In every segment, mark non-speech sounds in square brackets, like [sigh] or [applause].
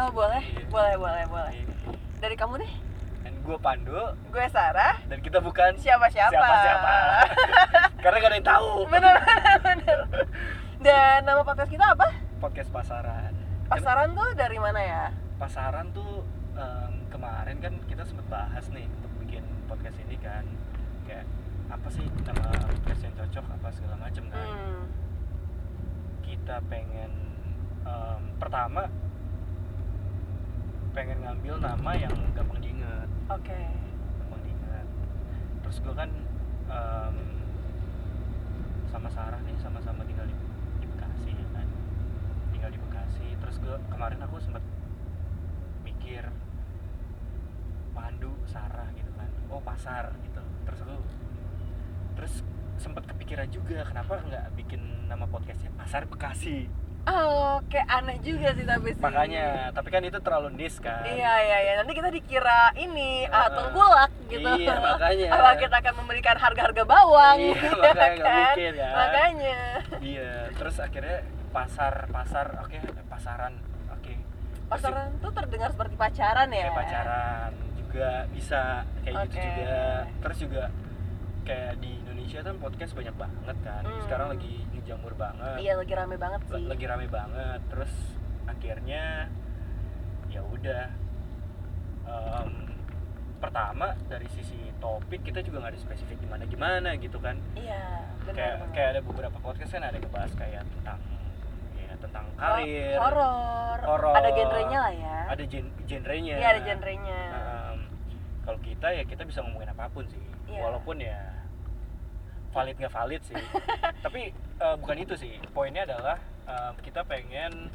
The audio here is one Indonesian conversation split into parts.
oh boleh. Boleh boleh boleh. Dari kamu deh dan gue Pandu. Gue Sarah. Dan kita bukan siapa-siapa. siapa-siapa. [laughs] Karena gak ada yang tahu. Bener bener dan nama podcast kita apa? Podcast pasaran. Pasaran tuh dari mana ya? Pasaran tuh em, kemarin kan kita sempat bahas nih untuk bikin podcast ini kan. Kayak apa sih nama podcast yang cocok apa segala macem kan. Hmm. kita pengen em, pertama pengen ngambil nama yang gampang diinget oke. Gampang diinget terus gue kan em, sama Sarah nih sama-sama tinggal di, di Bekasi ya kan? Tinggal di Bekasi. Terus gue kemarin aku sempet mikir Pandu Sarah gitu kan. Oh pasar gitu. Terus aku terus sempet kepikiran juga kenapa nggak bikin nama podcastnya pasar Bekasi oh kayak aneh juga sih tapi sih makanya tapi kan itu terlalu niche kan Iya iya iya nanti kita dikira ini tengkulak gitu. iya, makanya. [laughs] Apa kita akan memberikan harga-harga bawang? Iya, [laughs] ya makanya nggak mungkin, kan. Makanya. iya terus akhirnya pasar pasar oke pasaran oke Terus Pasaran tuh terdengar seperti pacaran ya. kayak pacaran juga bisa kayak gitu Oke. juga terus juga kayak di Indonesia kan podcast banyak banget kan Hmm. sekarang lagi ngejamur banget Iya lagi rame banget sih. lagi rame banget terus akhirnya ya udah em, pertama dari sisi topik kita juga nggak ada spesifik gimana gimana gitu kan Iya benar. kayak kayak ada beberapa podcast kan ada yang ngebahas kayak tentang ya tentang karir horor. horor. Ada genrenya lah ya. ada gen genrenya Iya ada genrenya. Em, kalau kita ya kita bisa ngomongin apa pun sih Iya. walaupun ya valid nggak valid sih [laughs] tapi eh, bukan itu sih poinnya adalah em, kita pengen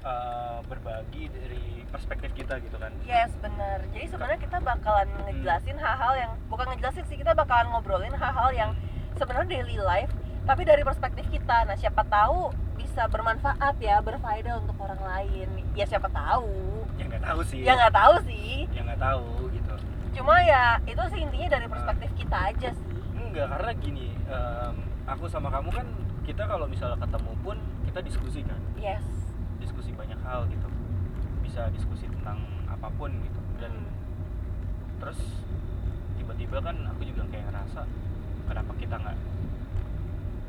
eh, berbagi dari perspektif kita gitu kan Yes benar. Jadi sebenarnya kita bakalan ngejelasin hal-hal yang bukan ngejelasin sih kita bakalan ngobrolin hal-hal yang sebenarnya daily life tapi dari perspektif kita. Nah siapa tahu bisa bermanfaat ya berfaedah untuk orang lain. Ya siapa tahu. yang nggak tahu sih Ya nggak tahu sih. yang nggak tahu gitu Cuma ya itu sih intinya dari perspektif kita aja sih. Enggak karena gini em, aku sama kamu kan kita kalau misalnya ketemu pun kita diskusi kan Yes. diskusi banyak hal gitu bisa diskusi tentang apa pun gitu dan terus tiba-tiba kan aku juga kayak ngerasa kenapa kita nggak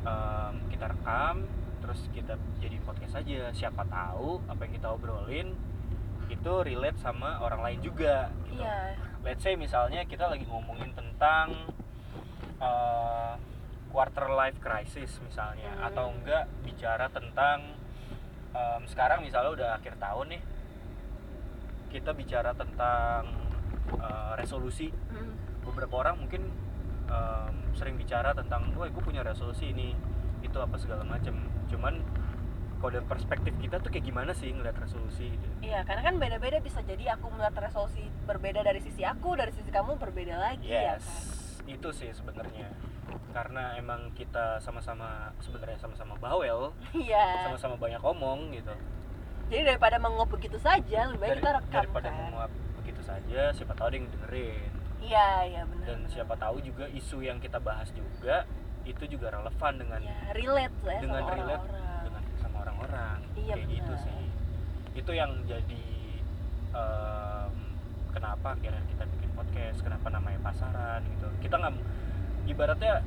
em, kita rekam terus kita jadi podcast aja siapa tahu apa yang kita obrolin itu relate sama orang lain juga gitu. Iya. let's say misalnya kita lagi ngomongin tentang eh, quarter life crisis misalnya Hmm. atau enggak bicara tentang em, sekarang misalnya udah akhir tahun nih kita bicara tentang eh, resolusi Hmm. beberapa orang mungkin em, sering bicara tentang wah gue punya resolusi ini itu apa segala macam cuman kalau dari perspektif kita tuh kayak gimana sih ngeliat resolusi gitu Iya, karena kan beda-beda bisa jadi aku melihat resolusi berbeda dari sisi aku, dari sisi kamu berbeda lagi ya Yes, kan. Itu sih sebenarnya. Karena emang kita sama-sama sebenarnya sama-sama bawel, Iya. sama-sama banyak omong gitu. Jadi daripada menguap begitu saja, lebih baik Dari- kita rekam daripada kan. menguap begitu saja, siapa tahu ada yang dengerin. Iya, iya benar. Dan siapa tahu juga isu yang kita bahas juga itu juga relevan dengan ya, relate lah ya dengan sama relate orang-orang. dengan sama orang-orang. Iya, Kayak gitu sih. Itu yang jadi em, kenapa akhirnya kita bikin podcast, kenapa namanya pasaran gitu. Kita nggak ibaratnya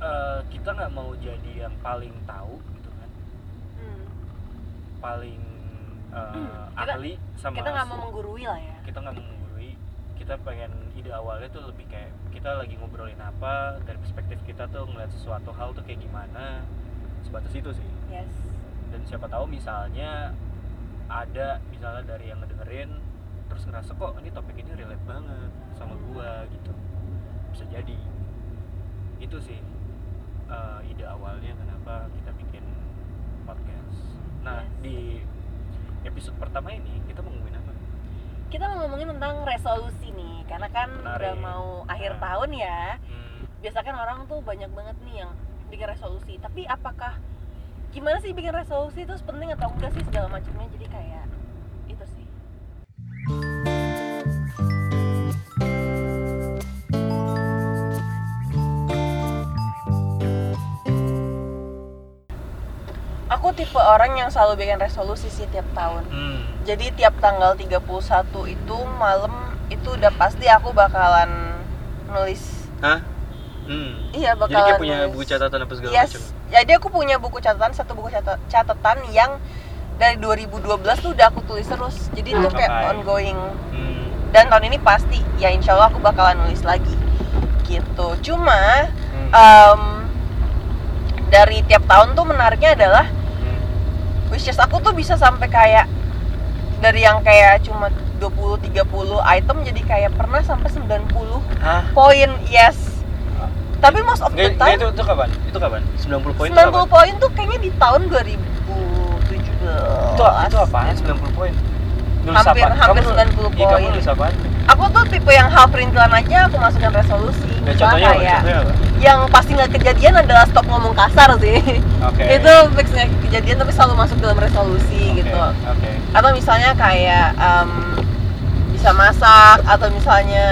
eh, kita nggak mau jadi yang paling tahu gitu kan, Hmm. paling eh, Kita- ahli sama Kita nggak mau menggurui lah ya. kita nggak mau menggurui kita pengen ide awalnya tuh lebih kayak kita lagi ngobrolin apa dari perspektif kita tuh ngeliat sesuatu hal tuh kayak gimana sebatas itu sih Yes. dan siapa tahu misalnya ada misalnya dari yang ngedengerin terus ngerasa kok ini topik ini relate banget sama gua gitu bisa jadi itu sih eh, ide awalnya kenapa kita bikin podcast nah Yes. di episode pertama ini kita mau ngomongin apa kita mau ngomongin tentang resolusi nih karena kan udah Menarik. mau akhir Nah. tahun ya Hmm. biasa kan orang tuh banyak banget nih yang bikin resolusi tapi apakah gimana sih bikin resolusi terus penting atau enggak sih segala macamnya jadi kayak tipe orang yang selalu bikin resolusi sih tiap tahun Hmm. jadi tiap tanggal 31 itu malam itu udah pasti aku bakalan nulis Hah? Hmm. iya Jadi bakalan kayak punya nulis. buku catatan apa segala yes macam. jadi aku punya buku catatan satu buku cata- catatan yang dari 2012 tuh udah aku tulis terus jadi itu kayak Okay. ongoing Hmm. dan tahun ini pasti ya insya Allah aku bakalan nulis lagi gitu cuma Hmm. em, dari tiap tahun tuh menariknya adalah Wishlist aku tuh bisa sampai kayak dari yang kayak cuma 20 30 item jadi kayak pernah sampai 90 Hah? poin yes tapi most of the time itu, itu kapan? Itu kapan? 90 poin itu 90 kapan? poin tuh kayaknya di tahun 2017 Itu, itu apaan 90 poin? Nulis Hampir- apa? hampir Kamu- 90 Iya, kamu poin. nulis apaan? Aku tuh tipe yang hal perintilan aja aku masukin resolusi Ya, contohnya apa? Contohnya apa? yang pasti nggak kejadian adalah stop ngomong kasar sih Oke. [laughs] itu fix nggak kejadian tapi selalu masuk dalam resolusi Oke, gitu Oke. atau misalnya kayak em, bisa masak atau misalnya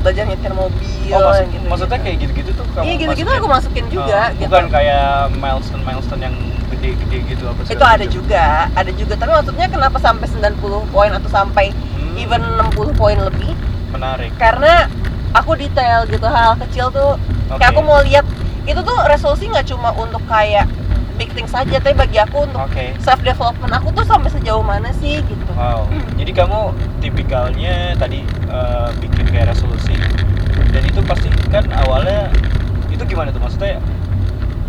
belajar nyetir mobil Oh, maksud, gitu maksudnya kayak gitu-gitu tuh kamu iya gitu-gitu masukin? aku masukin juga Oh, gitu Bukan kayak milestone milestone yang gede-gede gitu apa itu ada juga ada juga tapi maksudnya kenapa sampai 90 poin atau sampai even 60 poin lebih menarik. karena aku detail gitu hal kecil tuh kayak Oke. aku mau lihat itu tuh resolusi nggak cuma untuk kayak big things saja tapi bagi aku untuk Oke. self development aku tuh sampai sejauh mana sih gitu Wow. Jadi kamu tipikalnya tadi eh, bikin kayak resolusi dan itu pasti kan awalnya itu gimana tuh maksudnya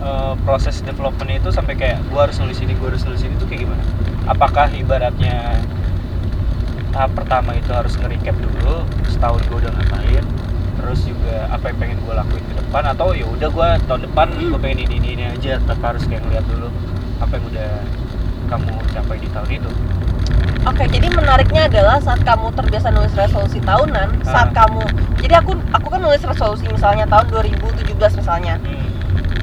eh, proses development itu sampai kayak gua harus nulis ini, gua harus nulis ini tuh kayak gimana? Apakah ibaratnya tahap pertama itu harus nge-recap dulu setahun gua udah ngapain terus juga apa yang pengen gua lakuin ke depan atau ya udah gua tahun depan gua pengen ini ini, ini aja tanpa harus kayak ngeliat dulu apa yang udah kamu capai di tahun itu Oke, jadi menariknya adalah saat kamu terbiasa nulis resolusi tahunan, saat Ah. kamu, jadi aku aku kan nulis resolusi misalnya tahun 2017 misalnya. Hmm.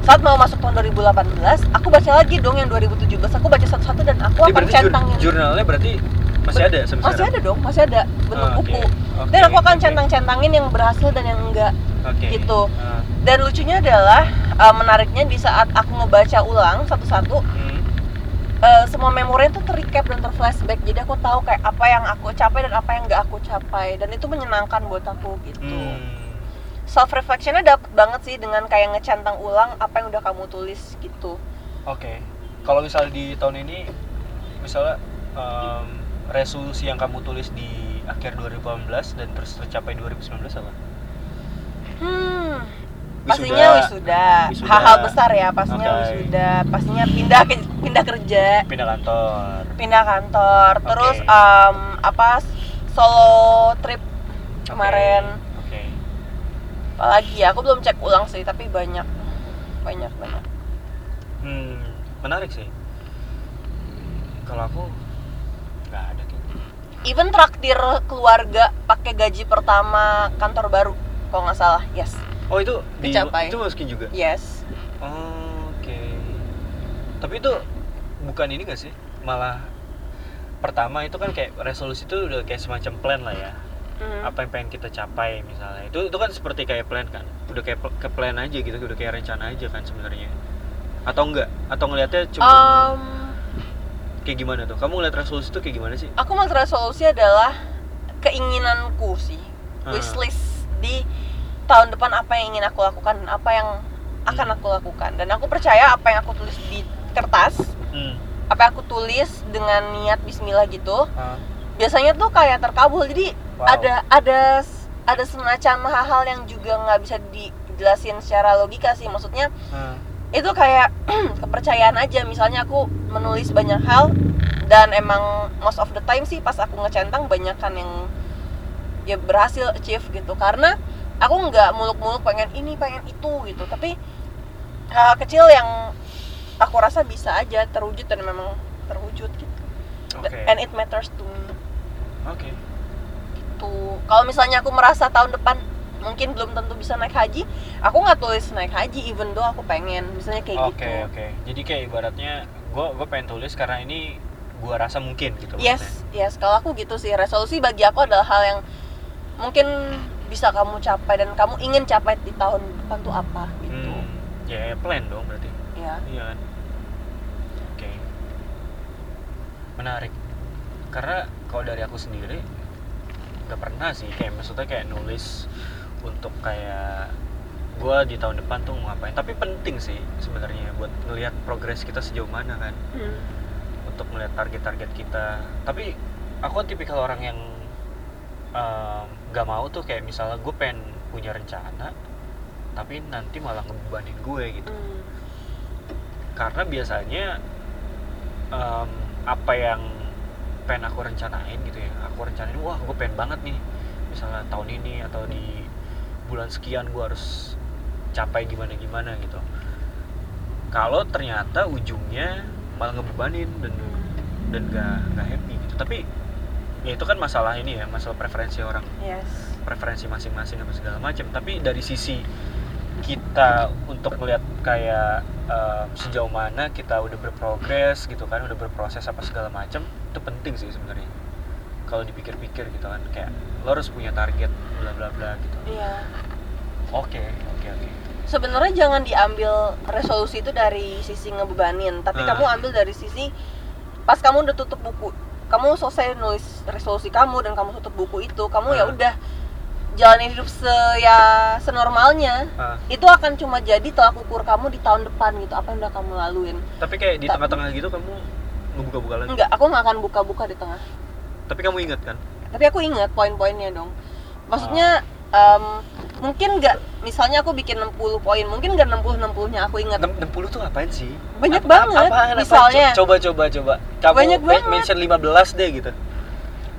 Saat mau masuk tahun 2018, aku baca lagi dong yang 2017. Aku baca satu-satu dan aku Ini akan centangin. jurnalnya berarti masih ada sampai Masih ada dong, masih ada bentuk Ah, oke. buku. Oke, Dan aku akan oke. centang-centangin yang berhasil dan yang enggak. Oke. gitu. Ah, Dan lucunya adalah uh, menariknya di saat aku ngebaca ulang satu-satu, hmm. uh, semua memori itu terrecap dan terflashback. Jadi aku tahu kayak apa yang aku capai dan apa yang nggak aku capai. Dan itu menyenangkan buat aku gitu. Hmm. Self reflectionnya dapet banget sih dengan kayak ngecentang ulang apa yang udah kamu tulis gitu. Oke. Kalau misalnya di tahun ini misalnya em, resolusi yang kamu tulis di akhir 2018 dan terus tercapai 2019 apa? Hmm. Wisuda. Pastinya wisuda. Wisuda. Hal-hal besar ya, pastinya Oke. wisuda. Pastinya pindah ke pindah kerja. Pindah kantor. pindah kantor terus um, apa solo trip kemarin Oke. apalagi ya aku belum cek ulang sih tapi banyak banyak banyak Hmm, menarik sih. Kalau aku. Even traktir keluarga pakai gaji pertama kantor baru kalau nggak salah yes Oh itu di Kecapai. itu masukin juga. yes Oh, Oke. Tapi itu bukan ini gak sih? Malah pertama itu kan kayak resolusi itu udah kayak semacam plan lah ya. Hmm. Apa yang pengen kita capai misalnya. Itu itu kan seperti kayak plan kan. Udah kayak ke plan aja gitu, udah kayak rencana aja kan sebenarnya. Atau enggak? Atau ngelihatnya cuma Um, kayak gimana tuh? Kamu ngeliat resolusi itu kayak gimana sih? aku mau resolusi adalah keinginanku sih Ah. wishlist di tahun depan apa yang ingin aku lakukan dan apa yang akan Hmm. aku lakukan dan aku percaya apa yang aku tulis di kertas Hmm. apa yang aku tulis dengan niat Bismillah gitu Ah, biasanya tuh kayak terkabul jadi Wow. ada ada ada semacam hal-hal yang juga nggak bisa dijelasin secara logika sih maksudnya ah. Itu kayak [clears throat] kepercayaan aja. Misalnya aku menulis banyak hal dan emang most of the time sih pas aku ngecentang banyak kan yang ya berhasil achieve gitu. Karena aku nggak muluk-muluk pengen ini pengen itu gitu. Tapi hal kecil yang aku rasa bisa aja terwujud dan memang terwujud gitu. Oke. and it matters to me. Oke. tentu kalau misalnya aku merasa tahun depan mungkin belum tentu bisa naik haji. Aku nggak tulis naik haji even though aku pengen. Misalnya kayak oke gitu. oke. Jadi kayak ibaratnya gue gue pengen tulis karena ini gue rasa mungkin gitu yes yes. Kalau aku gitu sih resolusi bagi aku adalah hal yang mungkin bisa kamu capai dan kamu ingin capai di tahun depan tuh apa gitu. Hmm, ya plan dong berarti. Ya iya kan? Oke. Menarik. Karena kalau dari aku sendiri nggak pernah sih kayak maksudnya kayak nulis untuk kayak gue di tahun depan tuh mau ngapain. Tapi penting sih sebenarnya buat ngelihat progres kita sejauh mana kan. Hmm. untuk melihat target-target kita. Tapi aku tipikal orang yang em, nggak mau tuh kayak misalnya gue pengen punya rencana tapi nanti malah ngebebanin gue gitu. Hmm. karena biasanya em, apa yang pengen aku rencanain gitu ya. Aku rencanain wah gue pengen banget nih. Misalnya tahun ini atau di bulan sekian gue harus capai gimana gimana gitu. Kalau ternyata ujungnya malah ngebebanin dan dan gak gak happy gitu. Tapi ya itu kan masalah ini ya masalah preferensi orang. Yes. Preferensi masing-masing apa segala macam tapi dari sisi kita untuk melihat kayak eh, sejauh mana kita udah berprogres gitu kan udah berproses apa segala macam itu penting sih sebenarnya. Kalau dipikir-pikir gitu kan kayak lo harus punya target bla bla bla gitu. Iya. Oke oke oke. Sebenarnya jangan diambil resolusi itu dari sisi ngebebanin tapi Ah. kamu ambil dari sisi pas kamu udah tutup buku kamu selesai nulis resolusi kamu dan kamu tutup buku itu kamu ya Ah. udah jalanin hidup se ya senormalnya Ah, itu akan cuma jadi tolak ukur kamu di tahun depan gitu apa yang udah kamu laluin. Tapi kayak di tengah-tengah gitu kamu ngebuka-buka lagi? Enggak aku nggak akan buka-buka di tengah. Tapi kamu ingat kan tapi aku ingat poin-poinnya dong maksudnya em, mungkin nggak misalnya aku bikin 60 poin mungkin nggak 60 60 nya aku ingat 60 tuh apaan sih banyak Apa- banget apaan, apaan? misalnya Co- coba coba coba kamu Banyak banget. mention 15 deh gitu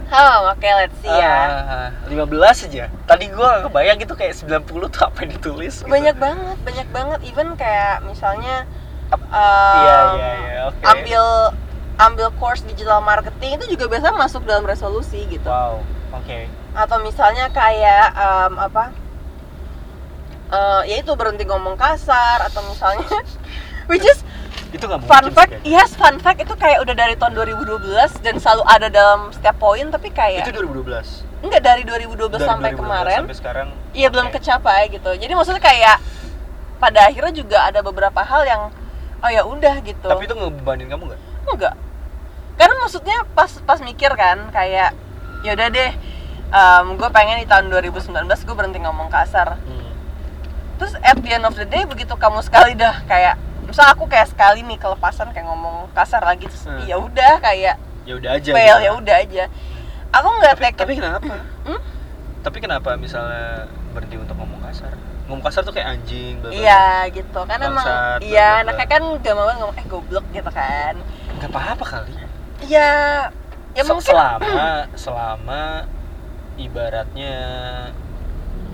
Oh, oke, let's see ya. Ah, 15 aja. Tadi gua kebayang gitu kayak 90 tuh apa yang ditulis gitu. Banyak banget, banyak banget. Even kayak misalnya um, Iya, iya, iya, oke. ambil ambil course digital marketing itu juga biasa masuk dalam resolusi gitu. Wow. Oke. Atau misalnya kayak um, apa? Eh, ya itu berhenti ngomong kasar atau misalnya [laughs] which is Itu mungkin. fun sih, fact, kayak. yes fun fact itu kayak udah dari tahun 2012 dan selalu ada dalam setiap poin tapi kayak Itu 2012. enggak dari 2012 Dari sampai 2012 kemarin sampai sekarang. Iya belum Oke. kecapai gitu. Jadi maksudnya kayak pada akhirnya juga ada beberapa hal yang oh ya udah gitu. Tapi itu ngebebanin kamu nggak? enggak. Karena maksudnya pas pas mikir kan kayak ya udah deh gue pengen di tahun 2019 gue berhenti ngomong kasar. Hmm. Terus at the end of the day begitu kamu sekali dah kayak misal aku kayak sekali nih kelepasan kayak ngomong kasar lagi terus Hmm. ya udah kayak Ya udah aja. fail gitu. ya udah aja. Aku nggak Tapi, take tapi kenapa? Hmm? Tapi kenapa misalnya berhenti untuk ngomong kasar? Ngomong kasar tuh kayak anjing. Iya gitu kan emang iya anaknya kan gak mau ngomong eh goblok gitu kan Nggak apa-apa kali. Ya ya Se- mungkin selama [clears throat] selama ibaratnya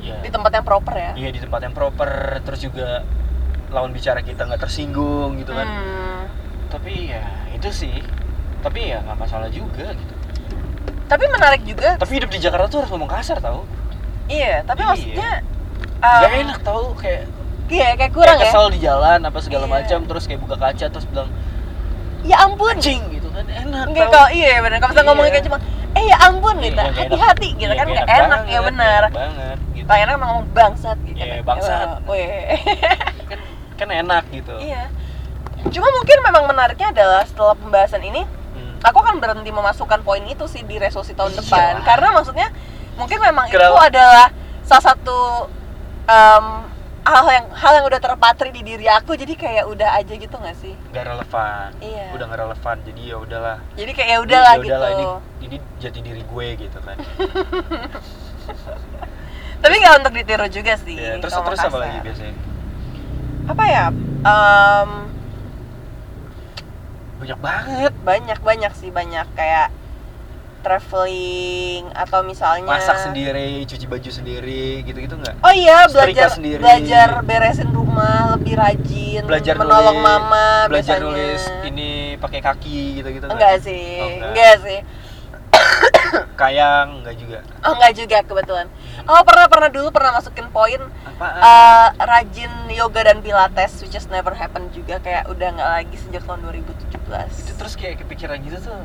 ya. Di tempat yang proper ya? Iya di tempat yang proper. Terus juga lawan bicara kita nggak tersinggung gitu kan. Hmm. tapi ya itu sih. Tapi ya nggak masalah juga gitu. Tapi menarik juga. Tapi hidup di Jakarta tuh harus ngomong kasar tau. Iya tapi Iya. maksudnya um, Gak enak tau. Kayak iya kayak kurang kayak ya? kesel di jalan apa segala Iya. macam terus kayak buka kaca terus bilang ya ampun. Anjing gitu kan enak Enggak tau. kalau iya benar kalau misalnya ngomongnya Iya. kayak cuma eh ya ampun Iya, gitu nggak enak. hati-hati gitu Iya, kan nggak nggak enak ya benar nggak banget gitu emang ngomong bangsat gitu Iya, kan. bangsat. Weh. [laughs] kan kan enak gitu iya cuma mungkin memang menariknya adalah setelah pembahasan ini Hmm. aku akan berhenti memasukkan poin itu sih di resolusi tahun Iya. depan karena maksudnya mungkin memang itu adalah salah satu em, hal yang hal yang udah terpatri di diri aku jadi kayak udah aja gitu nggak sih? Nggak relevan. Iya. udah nggak relevan jadi ya udahlah. Jadi kayak ya udahlah Ya gitu. udahlah, ini ini jati diri gue gitu kan. [laughs] Tapi nggak untuk ditiru juga sih ya, terus terus apa lagi biasanya? Apa ya? Em, banyak banget. Banyak banyak sih banyak. Kayak traveling atau misalnya masak sendiri cuci baju sendiri gitu gitu nggak Oh iya, Setrika belajar sendiri. belajar beresin rumah lebih rajin, belajar menolong nulis, mama belajar biasanya. nulis ini pakai kaki gitu gitu Enggak sih, Oh, enggak. enggak sih. [coughs] kayang nggak juga oh nggak juga kebetulan oh pernah pernah dulu pernah masukin poin eh, rajin yoga dan pilates which has never happened juga kayak udah nggak lagi sejak tahun 2017 itu terus kayak kepikiran gitu tuh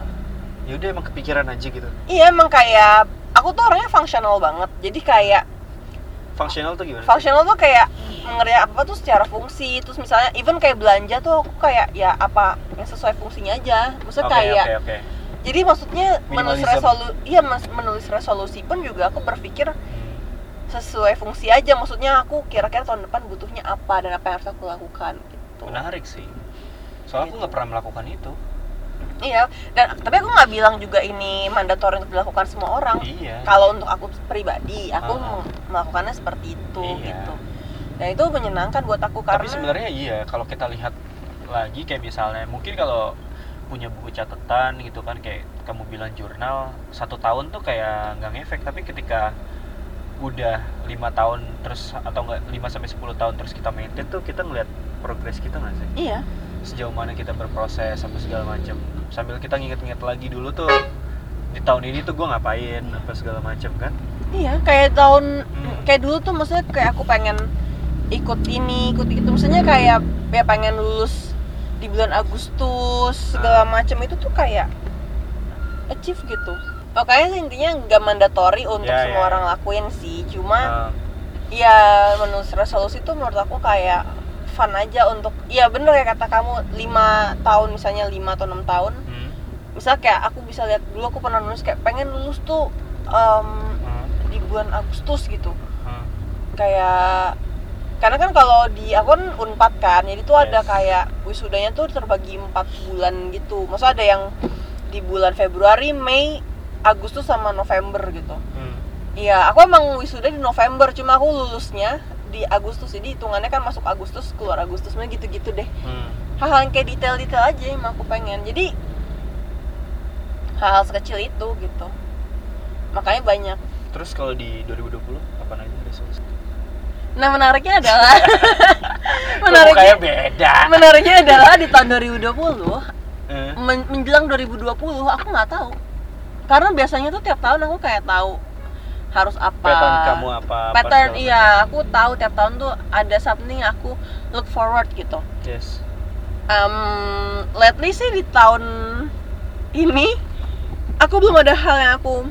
ya udah emang kepikiran aja gitu. Iya emang kayak aku tuh orangnya fungsional banget. Jadi kayak fungsional tuh gimana? Fungsional tuh kayak mengerti apa tuh secara fungsi. Terus misalnya even kayak belanja tuh aku kayak ya apa yang sesuai fungsinya aja. Maksudnya Oke, kayak oke oke. jadi maksudnya menulis resolusi iya menulis resolusi pun juga aku berpikir Hmm. sesuai fungsi aja. Maksudnya aku kira-kira tahun depan butuhnya apa dan apa yang harus aku lakukan gitu. Menarik sih. Soalnya aku nggak pernah melakukan itu iya dan tapi aku nggak bilang juga ini mandatori untuk dilakukan semua orang. Iya. Kalau untuk aku pribadi aku mem- melakukannya seperti itu Iya. gitu. Dan itu menyenangkan buat aku karena tapi sebenarnya iya kalau kita lihat lagi kayak misalnya mungkin kalau punya buku catatan gitu kan kayak kamu bilang jurnal satu tahun tuh kayak nggak ngefek. Tapi ketika udah lima tahun terus atau enggak 5 sampai 10 tahun terus kita maintain tuh kita ngeliat progres kita nggak sih? Iya sejauh mana kita berproses apa segala macam sambil kita nginget-nginget lagi dulu tuh di tahun ini tuh gue ngapain apa segala macam kan? Iya kayak tahun Hmm. kayak dulu tuh maksudnya kayak aku pengen ikut ini ikut itu. Maksudnya kayak ya pengen lulus di bulan Agustus segala Ah. macam itu tuh kayak achieve gitu. Pokoknya sih intinya nggak mandatori untuk Ya, semua ya, orang ya. lakuin sih. Cuma Ah, ya menulis resolusi tuh menurut aku kayak fun aja untuk ya bener ya kata kamu lima tahun misalnya lima atau enam tahun hmm, misal kayak aku bisa lihat dulu aku pernah nulis kayak pengen lulus tuh em, hmm, di bulan Agustus gitu hmm. kayak karena kan kalau di aku kan unpad kan jadi tuh ada Yes. kayak wisudanya tuh terbagi empat bulan gitu maksudnya ada yang di bulan Februari Mei Agustus sama November gitu hmm. Iya, aku emang wisuda di November, cuma aku lulusnya di Agustus, jadi hitungannya kan masuk Agustus, keluar Agustus, Maksudnya gitu-gitu deh. Hmm. Hal-hal yang kayak detail-detail aja yang aku pengen. Jadi hal-hal sekecil itu gitu. Makanya banyak. Terus kalau di 2020 apa aja resolusi? Nah menariknya adalah [laughs] Menariknya menariknya beda. menariknya adalah di tahun 2020 Eh, men- menjelang 2020 aku nggak tahu. Karena biasanya tuh tiap tahun aku kayak tahu harus apa. pattern kamu apa? apa pattern iya aku tahu tiap tahun tuh ada something aku look forward gitu. Yes. um, lately sih di tahun ini aku belum ada hal yang aku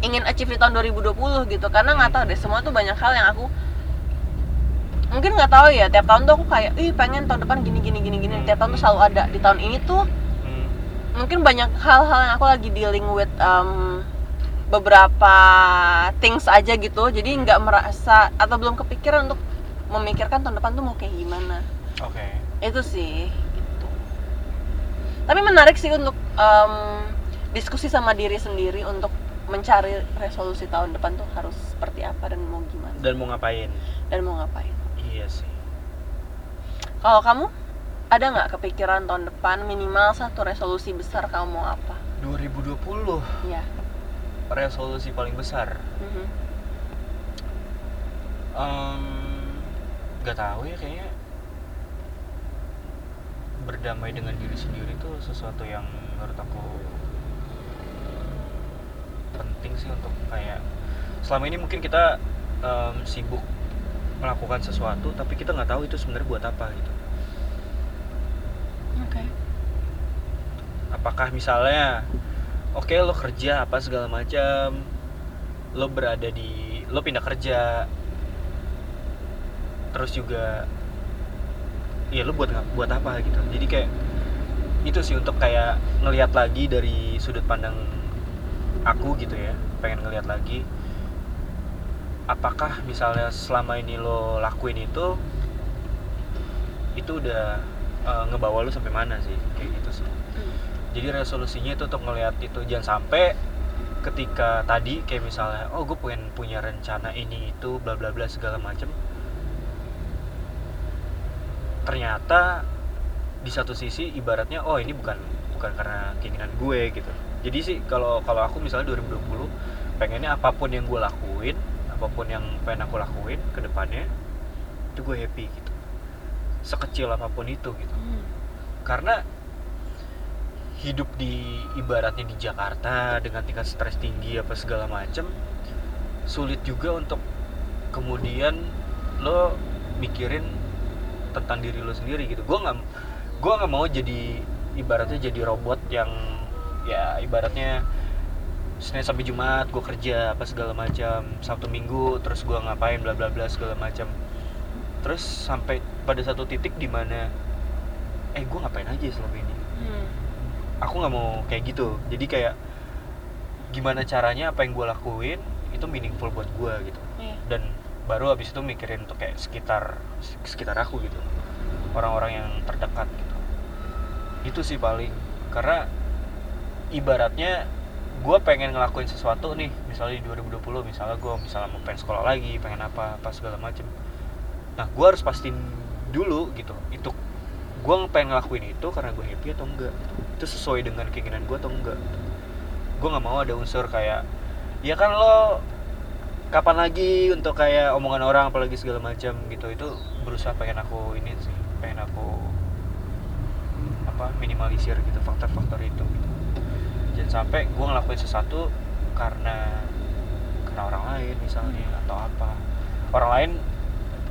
ingin achieve di tahun 2020 gitu karena nggak tahu deh semua tuh banyak hal yang aku mungkin nggak tahu ya tiap tahun tuh aku kayak ih pengen tahun depan gini gini gini gini tiap tahun tuh selalu ada di tahun ini tuh Hmm. mungkin banyak hal-hal yang aku lagi dealing with um, beberapa things aja gitu. Jadi nggak merasa atau belum kepikiran untuk memikirkan tahun depan tuh mau kayak gimana. Oke. itu sih gitu. Tapi menarik sih untuk um, diskusi sama diri sendiri untuk mencari resolusi tahun depan tuh harus seperti apa dan mau gimana. Dan mau ngapain? dan mau ngapain. Iya sih. kalau kamu ada nggak kepikiran tahun depan minimal satu resolusi besar kamu mau apa? 2020 ya resolusi paling besar. Mhm. Em, gak tahu ya kayaknya berdamai dengan diri sendiri tuh sesuatu yang menurut aku penting sih untuk kayak selama ini mungkin kita em, sibuk melakukan sesuatu tapi kita nggak tahu itu sebenarnya buat apa gitu oke apakah misalnya oke lo kerja apa segala macam. Lo berada di lo pindah kerja. Terus juga ya lo buat buat apa gitu. Jadi kayak itu sih untuk kayak ngelihat lagi dari sudut pandang aku gitu ya. Pengen ngelihat lagi apakah misalnya selama ini lo lakuin itu itu udah eh, ngebawa lo sampai mana sih? Kayak gitu sih. Jadi resolusinya itu untuk ngelihat itu jangan sampai ketika tadi kayak misalnya oh gue pengen punya rencana ini itu bla bla bla segala macem. Ternyata di satu sisi ibaratnya oh ini bukan bukan karena keinginan gue gitu. Jadi sih kalau kalau aku misalnya 2020 pengennya apa pun yang gue lakuin apa pun yang pengen aku lakuin ke depannya itu gue happy gitu. Sekecil apa pun itu gitu. Hmm. karena hidup di ibaratnya di Jakarta dengan tingkat stres tinggi apa segala macem sulit juga untuk kemudian lo mikirin tentang diri lo sendiri gitu. Gue nggak gue nggak mau jadi ibaratnya jadi robot yang ya ibaratnya Senin sampai Jumat gue kerja apa segala macam Sabtu Minggu terus gue ngapain bla bla bla segala macam terus sampai pada satu titik di mana eh gue ngapain aja selama ini? Hmm. Aku nggak mau kayak gitu. Jadi kayak gimana caranya apa yang gue lakuin itu meaningful buat gue gitu. Iya. dan baru habis itu mikirin untuk kayak sekitar sekitar aku gitu. Orang-orang yang terdekat gitu. Itu sih paling. Karena ibaratnya gue pengen ngelakuin sesuatu nih misalnya di 2020 misalnya gue misalnya mau pengen sekolah lagi pengen apa apa segala macem. Nah gue harus pastiin dulu gitu. Itu gue pengen ngelakuin itu karena gue happy atau enggak itu sesuai dengan keinginan gue atau enggak gue nggak mau ada unsur kayak ya kan lo kapan lagi untuk kayak omongan orang apalagi segala macam gitu. Itu berusaha pengen aku ini sih pengen aku apa minimalisir gitu faktor-faktor itu gitu. jangan sampai gue ngelakuin sesuatu karena karena orang lain misalnya atau apa. Orang lain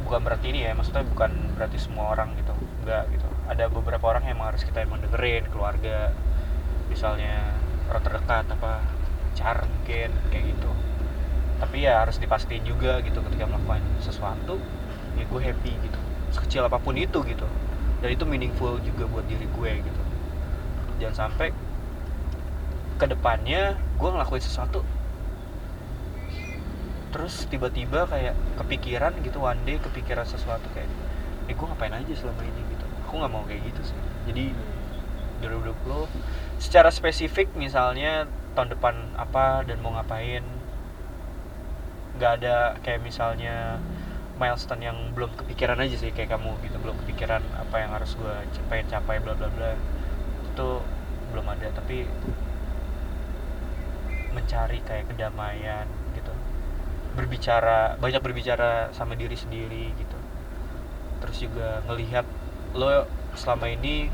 bukan berarti ini ya maksudnya bukan berarti semua orang gitu. Enggak gitu ada beberapa orang yang harus kita emang dengerin keluarga misalnya orang terdekat apa pacar mungkin kayak gitu. Tapi ya harus dipastiin juga gitu ketika melakukan sesuatu ya gue happy gitu. Sekecil apa pun itu gitu. Dan itu meaningful juga buat diri gue gitu. Jangan sampai ke depannya gue ngelakuin sesuatu terus tiba-tiba kayak kepikiran gitu one day kepikiran sesuatu kayak eh gue ngapain aja selama ini? gitu aku nggak mau kayak gitu sih. Jadi 2020 secara spesifik misalnya tahun depan apa dan mau ngapain. Nggak ada kayak misalnya milestone yang belum kepikiran aja sih kayak kamu gitu belum kepikiran apa yang harus gue capai capai bla bla bla. Itu belum ada tapi mencari kayak kedamaian gitu. Berbicara banyak berbicara sama diri sendiri gitu. Terus juga ngelihat lo selama ini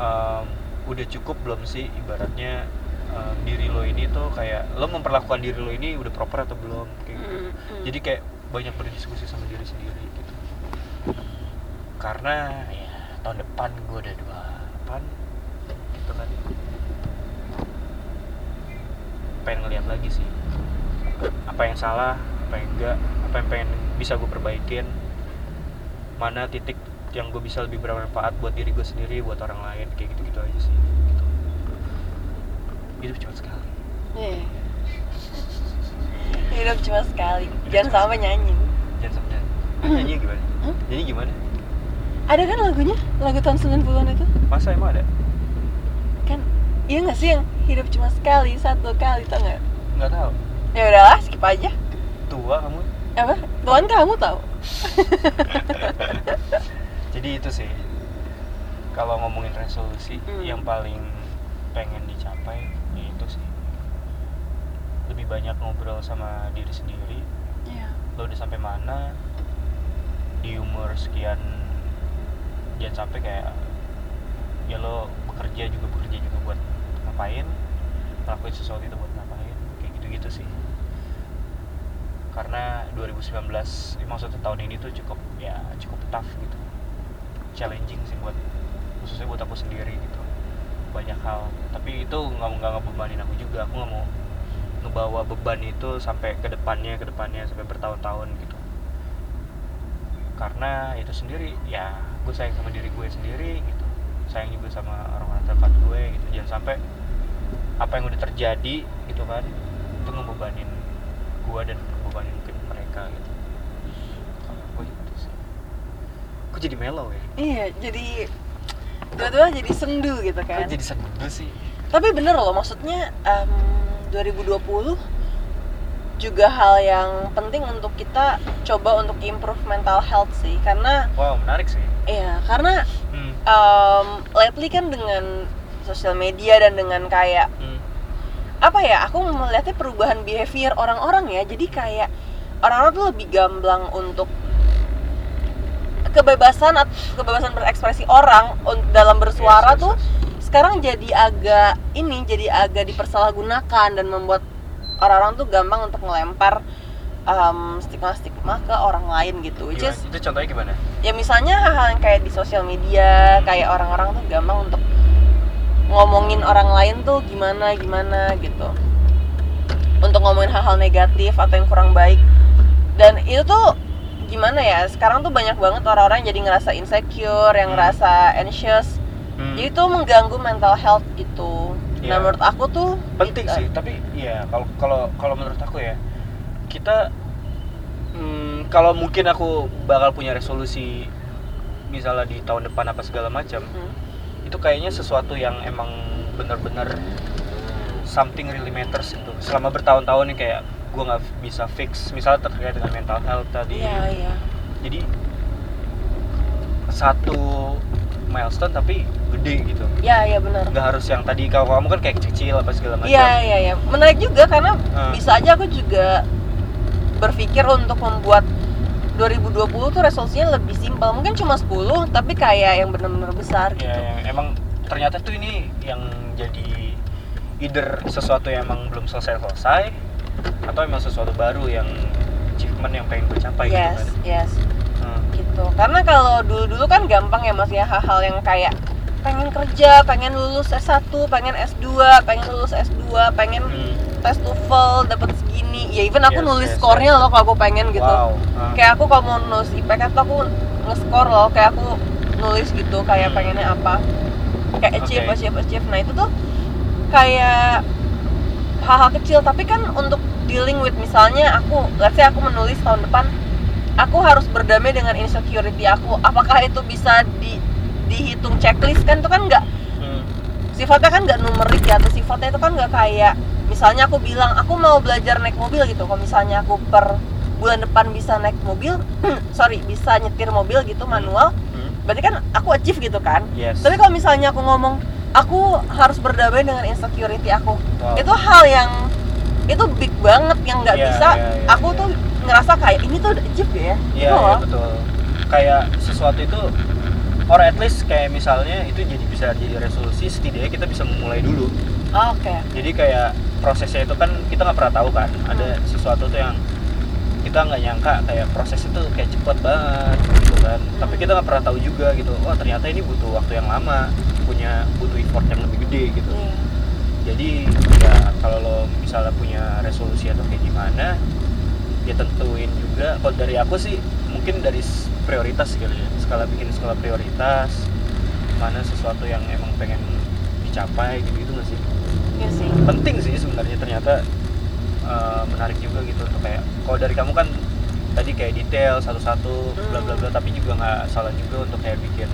um, udah cukup belum sih ibaratnya um, diri lo ini tuh kayak lo memperlakukan diri lo ini udah proper atau belum kayak gitu. Hmm, hmm. jadi kayak banyak berdiskusi sama diri sendiri gitu. Karena ya tahun depan gue udah dua depan gitu kan. Pengen ngeliat lagi sih apa yang salah apa yang enggak apa yang pengen bisa gue perbaikin mana titik yang gue bisa lebih bermanfaat buat diri gue sendiri buat orang lain kayak gitu gitu aja sih gitu. hidup cuma sekali Iya. [laughs] Hidup cuma sekali. Jangan sampai nyanyi. jangan sampai [clears throat] nyanyi gimana Hah? nyanyi gimana Ada kan lagunya? Lagu tahun 90-an itu? masa emang ada Kan iya nggak sih yang hidup cuma sekali, satu kali tau nggak? nggak tahu Ya udahlah, skip aja. tua kamu Apa? Tuan kamu tahu? [laughs] jadi itu sih. Kalau ngomongin resolusi Hmm. yang paling pengen dicapai ya itu sih. Lebih banyak ngobrol sama diri sendiri. Iya. lo udah sampai mana? Di umur sekian jangan sampai kayak ya lo bekerja juga bekerja juga buat ngapain? Ngelakuin sesuatu itu buat ngapain? Kayak gitu-gitu sih karena 2019 ya maksudnya tahun ini tuh cukup ya cukup tough gitu. Challenging sih buat khususnya buat aku sendiri gitu. Banyak hal. Tapi itu nggak nggak ngebebanin aku juga. Aku nggak mau ngebawa beban itu sampai ke depannya ke depannya sampai bertahun-tahun gitu. Karena itu sendiri ya gue sayang sama diri gue sendiri gitu. Sayang juga sama orang-orang terdekat gue gitu. Jangan sampai apa yang udah terjadi gitu kan itu ngebebanin gue dan mereka gitu gitu sih gue jadi mellow ya Iya, jadi tiba-tiba jadi sendu gitu Kok kan. jadi sendu sih Tapi bener loh, maksudnya em, 2020 juga hal yang penting untuk kita coba untuk improve mental health sih, karena wow menarik sih iya, karena hmm. em, lately kan dengan sosial media dan dengan kayak Hmm. apa ya aku melihatnya perubahan behavior orang-orang ya jadi kayak orang-orang tuh lebih gamblang untuk kebebasan at- kebebasan berekspresi orang dalam bersuara Yes, yes, tuh sekarang jadi agak ini jadi agak dipersalahgunakan dan membuat orang-orang tuh gampang untuk ngelempar stigma-stigma ke orang lain gitu which is itu contohnya gimana? Ya misalnya hal-hal yang kayak di sosial media kayak orang-orang tuh gampang untuk ngomongin orang lain tuh gimana gimana gitu. Untuk ngomongin hal-hal negatif atau yang kurang baik dan itu tuh gimana ya sekarang tuh banyak banget orang-orang jadi ngerasa insecure yang Hmm. ngerasa anxious Hmm. jadi itu mengganggu mental health gitu Iya. nah menurut aku tuh penting gitu. sih tapi ya kalau kalau kalau menurut aku ya kita hmm, kalau mungkin aku bakal punya resolusi misalnya di tahun depan apa segala macam Hmm. itu kayaknya sesuatu yang emang benar-benar something really matters gitu selama bertahun-tahun nih kayak gue nggak bisa fix misalnya terkait dengan mental health tadi. Iya iya. Jadi satu milestone tapi gede gitu. Iya iya benar. Nggak harus yang tadi kalau kamu kan kayak kecil apa segala macam. Iya iya iya. Menarik juga karena Hmm. bisa aja aku juga berpikir untuk membuat 2020 tuh resolusinya lebih simpel. Mungkin cuma 10 tapi kayak yang benar-benar besar gitu. ya yang emang ternyata tuh ini yang jadi either sesuatu yang emang belum selesai selesai atau emang sesuatu baru yang achievement yang pengen gue capai gitu yes kan yes Hmm. gitu karena kalau dulu-dulu kan gampang ya mas ya hal-hal yang kayak pengen kerja pengen lulus S1 pengen S2 pengen lulus S2 pengen Hmm. tes TOEFL dapat segini ya even aku Yes, nulis yes, skornya loh kalau aku pengen gitu wow Ah. kayak aku kalau mau nulis IPK tuh aku nge-score loh kayak aku nulis gitu kayak Hmm. pengennya apa kayak achieve Oke. achieve achieve nah itu tuh kayak hal-hal kecil tapi kan untuk dealing with misalnya aku let's say aku menulis tahun depan aku harus berdamai dengan insecurity aku. Apakah itu bisa di dihitung checklist? Kan itu kan nggak Hmm. sifatnya kan nggak numerik ya atau sifatnya itu kan nggak kayak misalnya aku bilang aku mau belajar naik mobil gitu. Kalau misalnya aku per bulan depan bisa naik mobil [clears throat] sorry bisa nyetir mobil gitu manual Hmm. berarti kan aku achieve gitu kan? Yes. Tapi kalau misalnya aku ngomong aku harus berdamai dengan insecurity aku Wow. itu hal yang itu big banget yang nggak Iya, bisa iya, iya, aku iya. tuh ngerasa kayak ini tuh achieve ya Iya, Gitu iya loh. betul. Kayak sesuatu itu or at least kayak misalnya itu jadi bisa jadi resolusi setidaknya kita bisa memulai dulu. oke Jadi kayak prosesnya itu kan kita nggak pernah tahu kan. Ada Hmm. sesuatu tuh yang kita nggak nyangka kayak proses itu kayak cepet banget gitu kan. Tapi kita nggak pernah tahu juga gitu. Oh ternyata ini butuh waktu yang lama, punya butuh effort yang lebih gede gitu. Iya. Jadi ya kalau lo misalnya punya resolusi atau kayak gimana, ya tentuin juga. Kalau dari aku sih mungkin dari prioritas kali ya. Skala bikin skala prioritas, mana sesuatu yang emang pengen dicapai gitu gitu nggak sih? Iya sih Penting sih sebenarnya ternyata eh, menarik juga gitu. Untuk kayak. Kalau dari kamu kan tadi kayak detail satu-satu bla bla bla tapi juga nggak salah juga untuk kayak bikin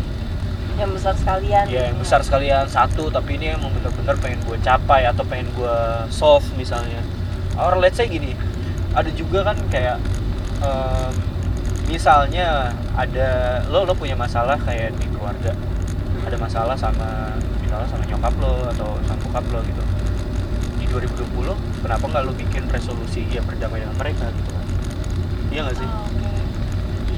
yang besar sekalian. Ya yang besar sekalian satu tapi ini emang bener-bener pengen gue capai atau pengen gue solve misalnya. Or let's say gini ada juga kan kayak em, misalnya ada lo lo punya masalah kayak di keluarga. Ada masalah sama misalnya sama nyokap lo atau sama bokap lo gitu 2020 kenapa nggak lo bikin resolusi ya berdamai dengan mereka gitu kan iya nggak sih Oh, oke.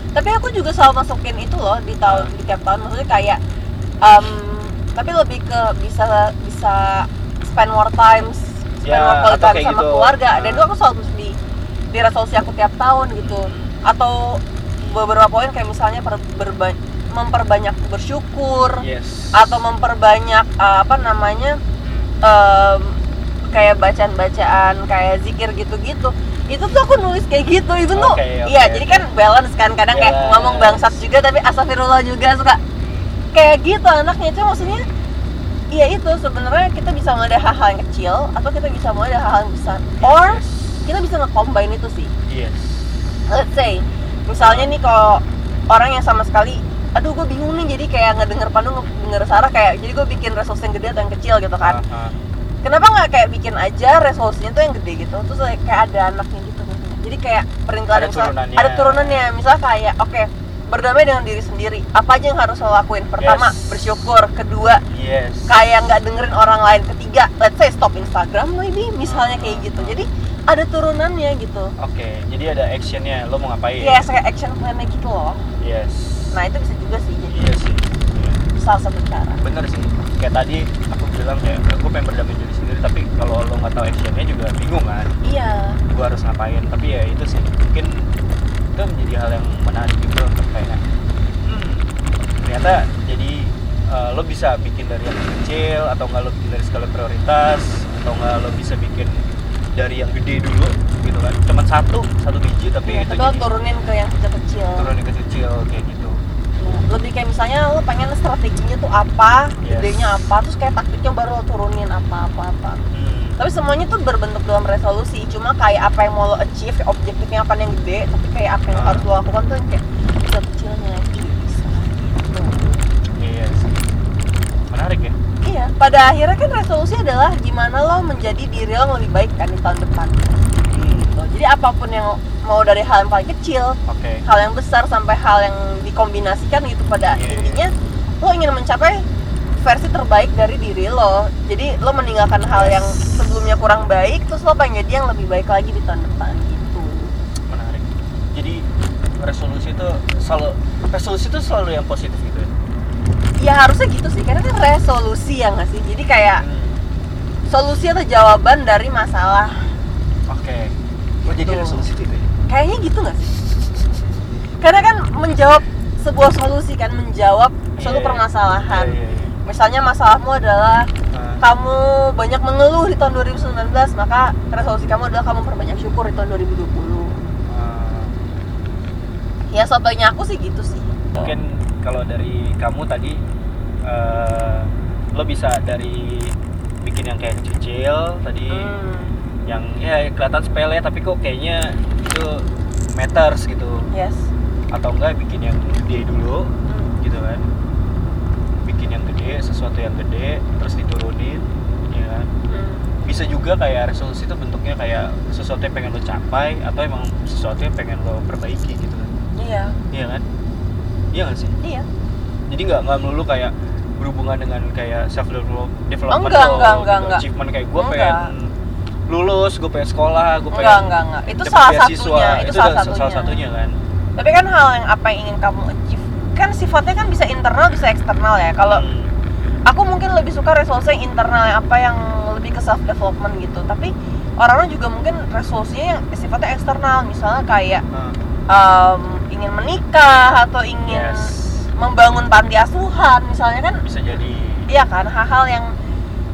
Tapi aku juga selalu masukin itu loh di tahun Ah. di tiap tahun maksudnya kayak em, tapi lebih ke bisa bisa spend more time spend Ya, more quality time sama gitu. keluarga dan Ah. itu aku selalu di di resolusi aku tiap tahun gitu atau beberapa poin kayak misalnya per- berba- memperbanyak bersyukur yes atau memperbanyak uh, apa namanya em, kayak bacaan-bacaan kayak zikir gitu-gitu itu tuh aku nulis kayak gitu. Itu tuh Oke, oke, iya jadi kan balance kan kadang kayak Yes. ngomong bangsat juga tapi astagfirullah juga suka kayak gitu anaknya. Itu maksudnya iya itu sebenarnya kita bisa mulai dari hal-hal yang kecil atau kita bisa mulai dari hal-hal yang besar. Or kita bisa nge-combine itu sih. Yes. Let's say misalnya nih kalau orang yang sama sekali aduh gue bingung nih jadi kayak ngedenger Pandu ngedenger Sarah kayak jadi gue bikin resolusi yang gede atau yang kecil gitu kan. Ah, ah. Kenapa nggak kayak bikin aja resolusinya tuh yang gede gitu terus kayak ada anaknya gitu jadi kayak perintilan Ada yang misal- turunannya. ada turunannya misalnya kayak oke berdamai dengan diri sendiri apa aja yang harus lo lakuin pertama Yes. bersyukur kedua yes kayak nggak dengerin orang lain ketiga let's say stop Instagram maybe misalnya kayak gitu jadi ada turunannya gitu Oke, jadi ada actionnya, lo mau ngapain? ya kayak action plan-nya gitu loh Yes. nah itu bisa juga sih jadi Iya sih. Iya. salah satu cara Bener sih. kayak tadi bilang kayak gue pengen berdamai diri sendiri tapi kalau lo nggak tahu actionnya juga bingung kan? Iya. Gue harus ngapain? Tapi ya itu sih mungkin itu menjadi hal yang menarik juga untuk kayak hmm, ternyata jadi eh, lo bisa bikin dari yang kecil atau nggak lo bikin dari skala prioritas atau nggak lo bisa bikin dari yang gede dulu gitu kan? Cuma satu satu biji tapi Iya, itu tapi lo turunin ke yang kecil-kecil. Turunin ke kecil kayak gitu. Lebih kayak misalnya lo pengen strateginya tuh apa Yes. idenya apa terus kayak taktiknya baru lo turunin apa apa apa hmm. tapi semuanya tuh berbentuk dalam resolusi cuma kayak apa yang mau lo achieve objektifnya apa yang gede tapi kayak apa yang Ah. harus lo lakukan tuh kayak kecil-kecilnya gitu bisa gitu. iya sih menarik ya iya pada akhirnya kan resolusi adalah gimana lo menjadi diri lo yang lebih baik kan di tahun depan hmm. Gitu. jadi apa pun yang mau dari hal yang paling kecil oke. hal yang besar sampai hal yang dikombinasikan gitu pada Iya, iya. intinya lo ingin mencapai versi terbaik dari diri lo. Jadi lo meninggalkan hal Yes. yang sebelumnya kurang baik terus lo pengen jadi yang lebih baik lagi di tahun depan gitu. Menarik. Jadi resolusi itu selalu resolusi itu selalu yang positif gitu ya? Ya harusnya gitu sih karena kan resolusi ya nggak sih? Jadi kayak Hmm. solusi atau jawaban dari masalah. Oke oh jadi Tuh. resolusi itu ya kayaknya gitu nggak sih karena kan menjawab sebuah solusi kan menjawab suatu Iya. permasalahan Iya, iya, iya. misalnya masalahmu adalah Ah, kamu banyak mengeluh di tahun 2019 maka resolusi kamu adalah kamu perbanyak syukur di tahun 2020 ah. ya sotonya aku sih gitu sih mungkin kalau dari kamu tadi eh, lo bisa dari bikin yang kayak kecil tadi hmm, yang ya kelihatan sepele tapi kok kayaknya itu matters gitu. Yes. Atau enggak bikin yang gede dulu Hmm. gitu kan. Bikin yang gede sesuatu yang gede terus diturunin ya kan. Hmm. bisa juga kayak resolusi itu bentuknya kayak sesuatu yang pengen lo capai atau emang sesuatu yang pengen lo perbaiki gitu. Kan iya. Iya kan? Iya nggak sih? Iya. Jadi nggak nggak melulu kayak berhubungan dengan kayak self develop development enggak, lo, enggak, gitu. enggak, achievement kayak gue pengen lulus gue pengen sekolah gue pengen enggak enggak. Enggak itu salah satunya itu, salah udah satunya salah satunya. kan. Tapi kan hal yang apa yang ingin kamu achieve kan sifatnya kan bisa internal bisa eksternal ya. Kalau Hmm. aku mungkin lebih suka resolusi yang internal yang apa yang lebih ke self development gitu. Tapi orang-orang juga mungkin resolusinya yang sifatnya eksternal. Misalnya kayak Nah, em, ingin menikah atau ingin yes. membangun panti asuhan misalnya kan bisa jadi. Iya kan hal-hal yang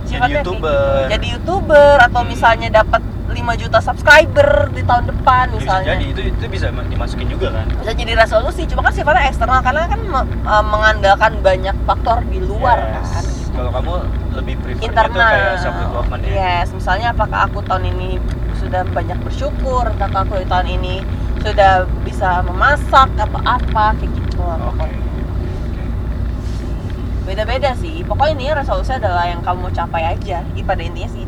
Jadi YouTuber. gitu. jadi youtuber atau Hmm. misalnya dapat 5 juta subscriber di tahun depan bisa misalnya jadi itu itu bisa dimasukin juga kan bisa jadi resolusi cuma kan sifatnya eksternal karena kan eh, mengandalkan banyak faktor di luar Yes. kan kalau kamu lebih prefernya tuh internal kayak self development ya yes misalnya apakah aku tahun ini sudah banyak bersyukur apakah aku tahun ini sudah bisa memasak atau apa kayak gitu Oke. Beda-beda sih. Pokoknya ini resolusi adalah yang kamu capai aja. Pada intinya sih